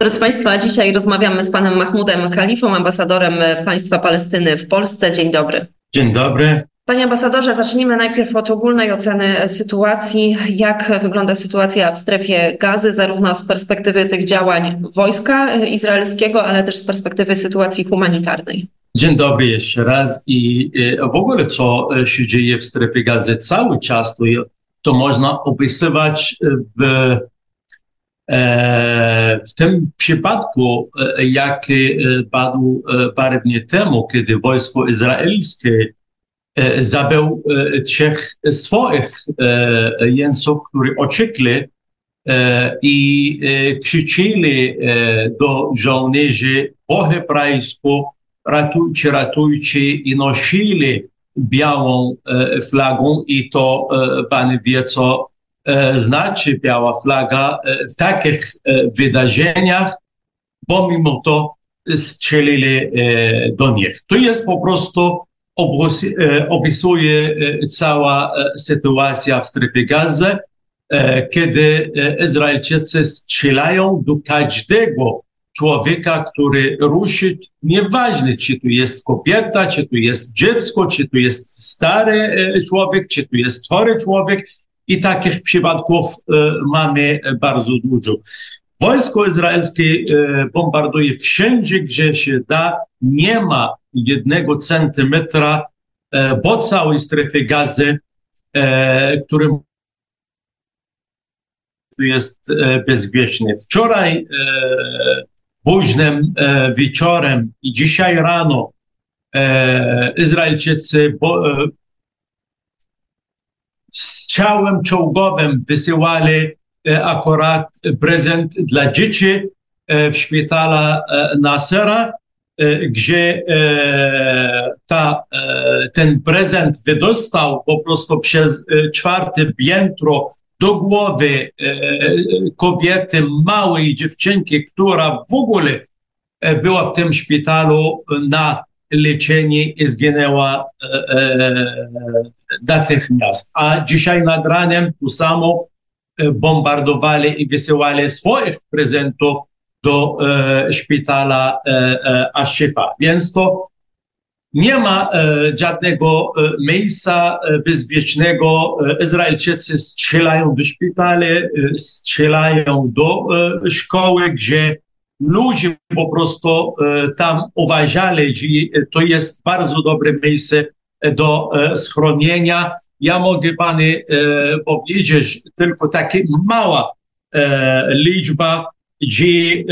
Drodzy Państwo, dzisiaj rozmawiamy z panem Mahmudem Kalifą, ambasadorem państwa Palestyny w Polsce. Dzień dobry. Dzień dobry. Panie ambasadorze, zacznijmy najpierw od ogólnej oceny sytuacji. Jak wygląda sytuacja w strefie gazy, zarówno z perspektywy tych działań wojska izraelskiego, ale też z perspektywy sytuacji humanitarnej? Dzień dobry jeszcze raz. I w ogóle co się dzieje w strefie gazy cały czas, to, to można opisywać w, w tym przypadku, jaki padł parę dni temu, kiedy wojsko izraelskie zabił trzech swoich jeńców, którzy uciekli i krzyczyli do żołnierzy po hebrajsku ratujcie, ratujcie i nosili białą flagą i to pan wie, co znaczy biała flaga w takich wydarzeniach, bo mimo to strzelili do nich. To jest po prostu opisuje cała sytuacja w strefie gazy, kiedy Izraelczycy strzelają do każdego człowieka, który ruszy, nieważne czy to jest kobieta, czy to jest dziecko, czy to jest stary człowiek, czy to jest chory człowiek i takich przypadków mamy bardzo dużo. Wojsko izraelskie bombarduje wszędzie, gdzie się da. Nie ma jednego centymetra po całej strefie gazy, którym jest bezpieczny. Wczoraj późnym wieczorem i dzisiaj rano Izraelczycy strzałem czołgowym wysyłali akurat prezent dla dzieci w szpitala Nasera, gdzie ta, ten prezent wydostał po prostu przez czwarte piętro do głowy kobiety, małej dziewczynki, która w ogóle była w tym szpitalu na leczenie zginęła natychmiast. A dzisiaj nad ranem tu samo bombardowali i wysyłali swoich prezentów do e, szpitala e, e, Ashifa. Więc to nie ma żadnego miejsca bezpiecznego. Izraelczycy strzelają do szpitali, strzelają do szkoły, gdzie ludzie po prostu tam uważali, że to jest bardzo dobre miejsce do schronienia. Ja mogę pani powiedzieć tylko taka mała liczba, gdzie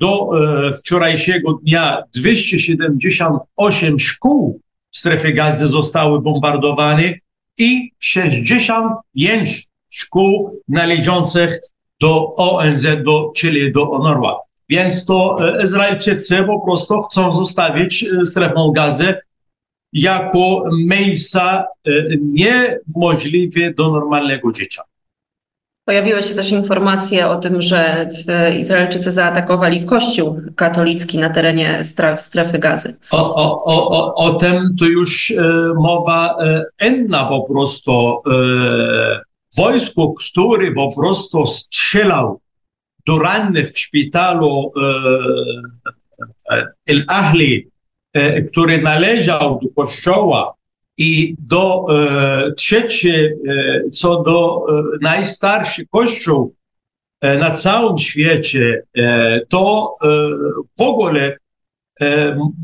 do wczorajszego dnia 278 szkół w strefie gazy zostały bombardowane i 65 szkół należących do ONZ, do, czyli do ONRWA. Więc to Izraelczycy po prostu chcą zostawić strefę gazy jako miejsca niemożliwe do normalnego życia. Pojawiły się też informacje o tym, że Izraelczycy zaatakowali kościół katolicki na terenie strefy gazy. O, o, o, o tym to już e, mowa e, inna po prostu. E, wojsko, który po prostu strzelał do rannych w szpitalu El Ahli, który należał do kościoła, i do e, trzecie, e, co do e, najstarszy kościół e, na całym świecie, e, to e, w ogóle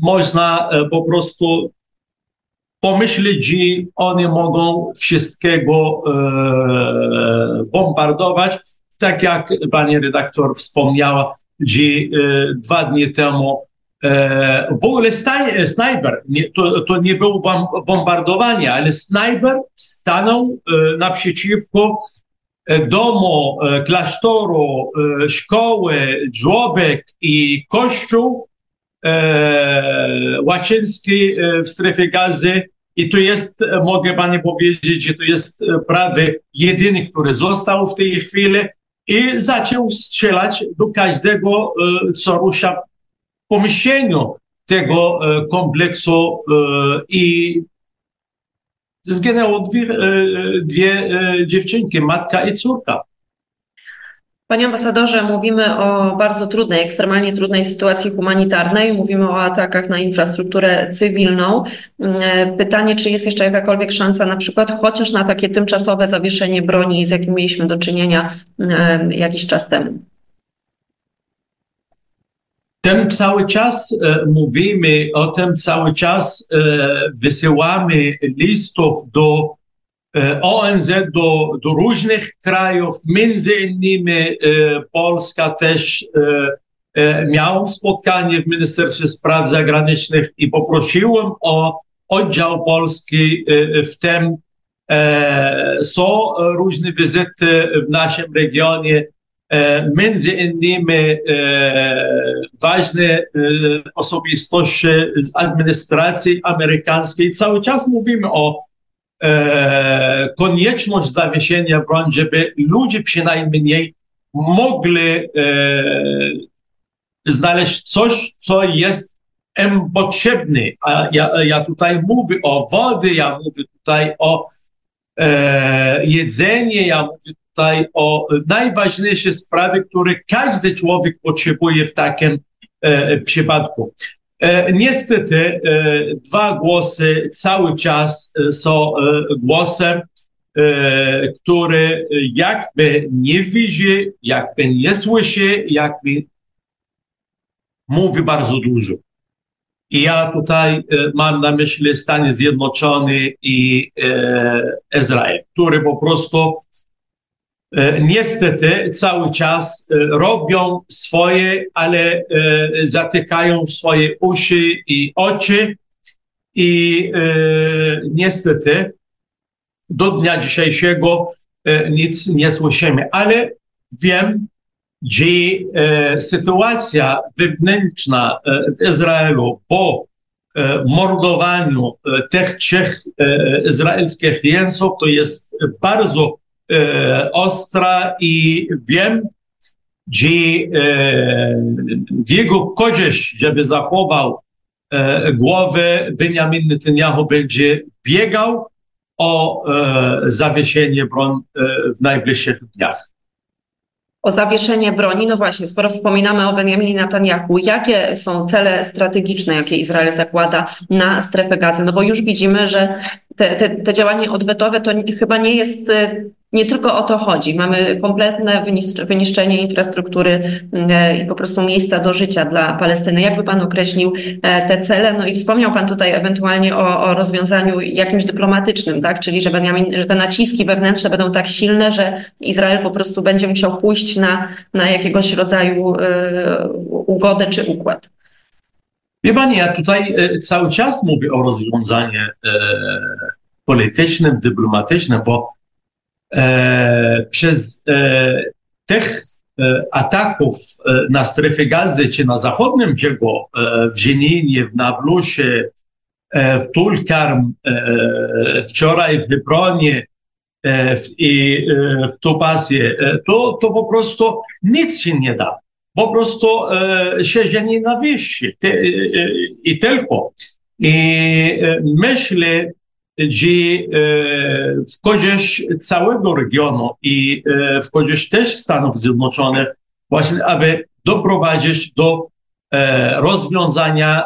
można po prostu pomyśleć, że oni mogą wszystkiego bombardować. Tak jak pani redaktor wspomniała, że dwa dni temu w ogóle snajper, to, to nie było bombardowanie, ale snajper stanął naprzeciwko domu, klasztoru, szkoły, żłobek i kościół łaciński w strefie gazy. I to jest, mogę pani powiedzieć, że to jest prawie jedyny, który został w tej chwili i zaczął strzelać do każdego, co rusza pomyśleniu tego kompleksu i zginęło dwie, dwie dziewczynki, matka i córka. Panie ambasadorze, mówimy o bardzo trudnej, ekstremalnie trudnej sytuacji humanitarnej. Mówimy o atakach na infrastrukturę cywilną. Mm, pytanie, czy jest jeszcze jakakolwiek szansa, na przykład chociaż na takie tymczasowe zawieszenie broni, z jakim mieliśmy do czynienia jakiś czas temu? Tym cały czas e, mówimy o tym, cały czas e, wysyłamy listów do ONZ, do, do różnych krajów, między innymi e, Polska też e, e, miał spotkanie w Ministerstwie Spraw Zagranicznych i poprosiłem o oddział polski e, w tym. E, są różne wizyty w naszym regionie, e, między innymi e, ważne e, osobistości z administracji amerykańskiej. Cały czas mówimy o e, konieczność zawieszenia broni, żeby ludzie przynajmniej mogli e, znaleźć coś, co jest im potrzebne. A ja, ja tutaj mówię o wody, ja mówię tutaj o e, jedzenie, ja mówię tutaj o najważniejsze sprawy, które każdy człowiek potrzebuje w takim e, przypadku. E, niestety e, dwa głosy cały czas e, są głosem, który jakby nie widzi, jakby nie słyszy, jakby mówi bardzo dużo. I ja tutaj mam na myśli Stany Zjednoczone i Izrael, który po prostu niestety cały czas e, robią swoje, ale e, zatykają swoje uszy i oczy i e, niestety do dnia dzisiejszego e, nic nie słyszymy. Ale wiem, że e, sytuacja wewnętrzna e, w Izraelu po e, mordowaniu e, tych trzech e, izraelskich jeńców to jest bardzo e, ostra i wiem, że e, jego korzyść, żeby zachował e, głowę, Benjamin Netanyahu będzie biegał o e, zawieszenie broń e, w najbliższych dniach. O zawieszenie broni, no właśnie, skoro wspominamy o Benjaminie Netanyahu, jakie są cele strategiczne, jakie Izrael zakłada na strefę gazy? No bo już widzimy, że te, te, te działanie odwetowe to chyba nie jest, e, nie tylko o to chodzi. Mamy kompletne wyniszcz- wyniszczenie infrastruktury e, i po prostu miejsca do życia dla Palestyny. Jakby Pan określił e, te cele? No i wspomniał Pan tutaj ewentualnie o, o rozwiązaniu jakimś dyplomatycznym, tak? Czyli że, Benjamin, że te naciski wewnętrzne będą tak silne, że Izrael po prostu będzie musiał pójść na, na jakiegoś rodzaju e, ugodę czy układ. Wie pani, ja tutaj cały czas mówię o rozwiązaniu politycznym, dyplomatycznym, bo przez e, tych e, ataków e, na strefę gazy czy na zachodnim brzegu, e, w Żeninie, w Nablusie, e, w Tulkarm, e, wczoraj w Hebronie e, i e, w Topasie, e, to, to po prostu nic się nie da po prostu e, siedzenie na wieści e, i tylko. I e, myślę, że e, w korzyść całego regionu i e, w korzyść też Stanów Zjednoczonych, właśnie aby doprowadzić do e, rozwiązania,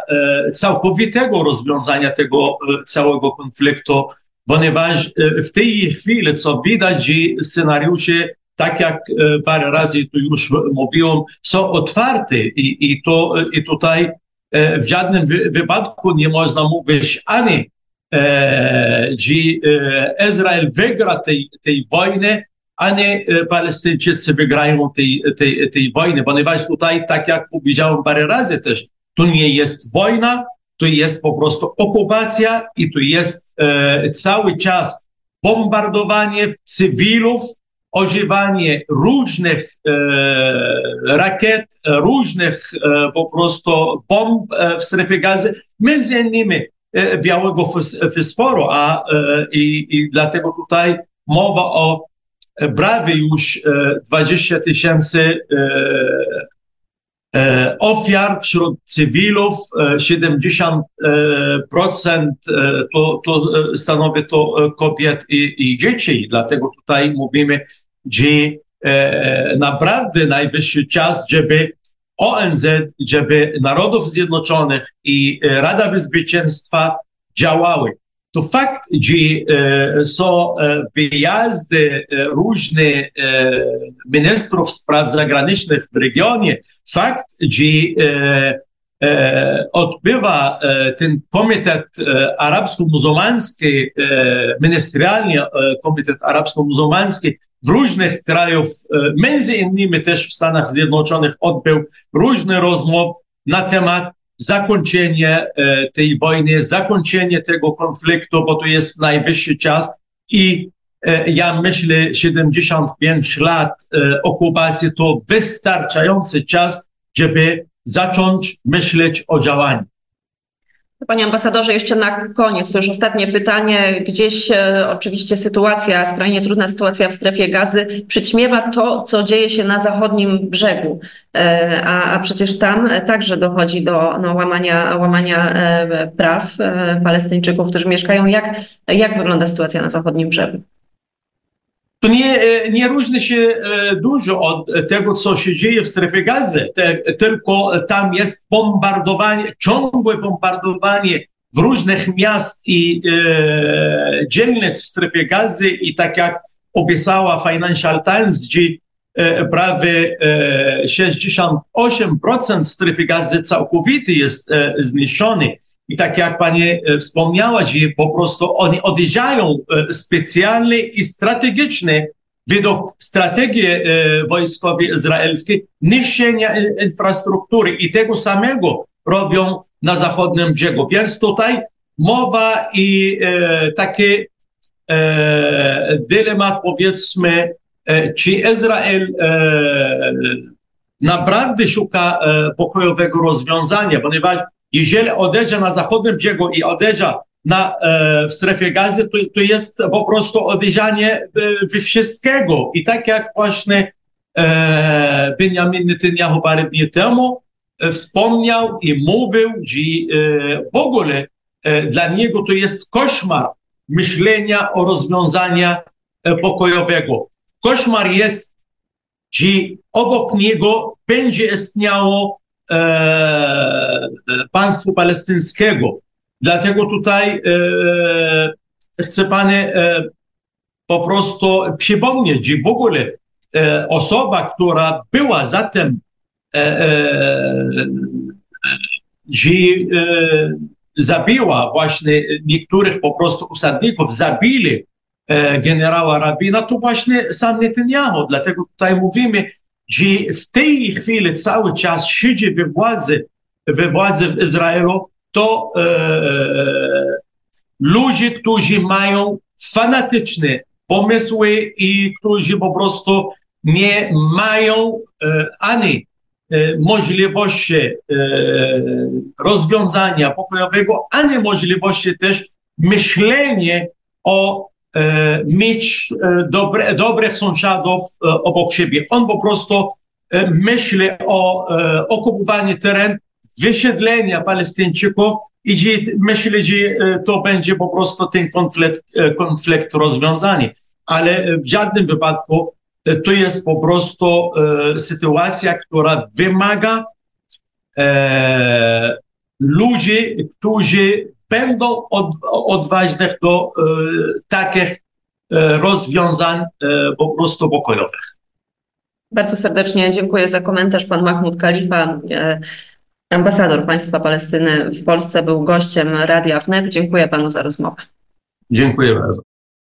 całkowitego rozwiązania tego całego konfliktu, ponieważ w tej chwili, co widać, scenariusze tak jak parę razy tu już mówiłem, są otwarte i, i, to, i tutaj w żadnym wy- wypadku nie można mówić ani, e, że e, Izrael wygra tej, tej wojny, ani e, Palestyńczycy wygrają tej, tej, tej wojny, ponieważ tutaj, tak jak powiedziałem parę razy też, to nie jest wojna, to jest po prostu okupacja i to jest e, cały czas bombardowanie cywilów, ożywanie różnych e, rakiet, różnych e, po prostu bomb e, w strefie gazy, między innymi białego fos- fosforu, a e, i, i dlatego tutaj mowa o e, prawie już e, 20 tysięcy e, e, ofiar wśród cywilów, e, 70% e, procent, e, to, to e, stanowi to e, kobiet i, i dzieci. Dlatego tutaj mówimy, że naprawdę najwyższy czas, żeby ONZ, żeby Narodów Zjednoczonych i Rada Bezpieczeństwa działały. To fakt, że są wyjazdy różnych ministrów spraw zagranicznych w regionie, fakt, że odbywa ten komitet arabsko-muzułmański, ministerialny komitet arabsko-muzułmański w różnych krajach, między innymi też w Stanach Zjednoczonych odbył różne rozmowy na temat zakończenia tej wojny, zakończenie tego konfliktu, bo to jest najwyższy czas i ja myślę 75 lat okupacji to wystarczający czas, żeby zacząć myśleć o działaniu. Panie ambasadorze, jeszcze na koniec, to już ostatnie pytanie. Gdzieś e, oczywiście sytuacja, skrajnie trudna sytuacja w strefie gazy przyćmiewa to, co dzieje się na zachodnim brzegu, e, a, a przecież tam także dochodzi do no, łamania, łamania e, praw e, Palestyńczyków, którzy mieszkają. Jak, jak wygląda sytuacja na zachodnim brzegu? To nie, nie różni się dużo od tego, co się dzieje w strefie gazy, tylko tam jest bombardowanie, ciągłe bombardowanie w różnych miast i e, dzielnic w strefie gazy i tak jak opisała Financial Times, gdzie e, prawie e, 68% strefy gazy całkowity jest e, zniszczony. I tak jak pani wspomniała, że po prostu oni odjeżdżają specjalnie i strategicznie według strategii wojskowej izraelskiej niszczenia infrastruktury i tego samego robią na zachodnim brzegu. Więc tutaj mowa i e, taki e, dylemat powiedzmy, e, czy Izrael naprawdę szuka pokojowego rozwiązania, ponieważ jeżeli odejdzie na zachodnim brzegu i odejdzie na, w strefie gazy, to, to jest po prostu odejrzanie we wszystkiego. I tak jak właśnie Benjamin Netanyahu parę dni temu wspomniał i mówił, że w ogóle dla niego to jest koszmar myślenia o rozwiązania pokojowego. Koszmar jest, że obok niego będzie istniało e, państwo palestyńskiego. Dlatego tutaj e, chcę Pani e, po prostu przypomnieć, że w ogóle osoba, która była za tym, że zabiła właśnie niektórych po prostu usadników, zabili generała Rabina, to właśnie sam Netanyahu. Dlatego tutaj mówimy, że w tej chwili cały czas siedzi we władzy, we władzy w Izraelu, to e, ludzie, którzy mają fanatyczne pomysły i którzy po prostu nie mają e, ani e, możliwości e, rozwiązania pokojowego, ani możliwości też myślenia o e, mieć e, dobre, dobrych sąsiadów obok siebie. On po prostu myśli o okupowaniu terenu, wysiedlenia Palestyńczyków i myśli, że to będzie po prostu ten konflikt, konflikt rozwiązany. Ale w żadnym wypadku to jest po prostu sytuacja, która wymaga ludzi, którzy będą od, odważnych do takich rozwiązań po prostu pokojowych. Bardzo serdecznie dziękuję za komentarz. Pan Mahmud Kalifa, ambasador państwa Palestyny w Polsce, był gościem Radia Wnet. Dziękuję panu za rozmowę. Dziękuję bardzo.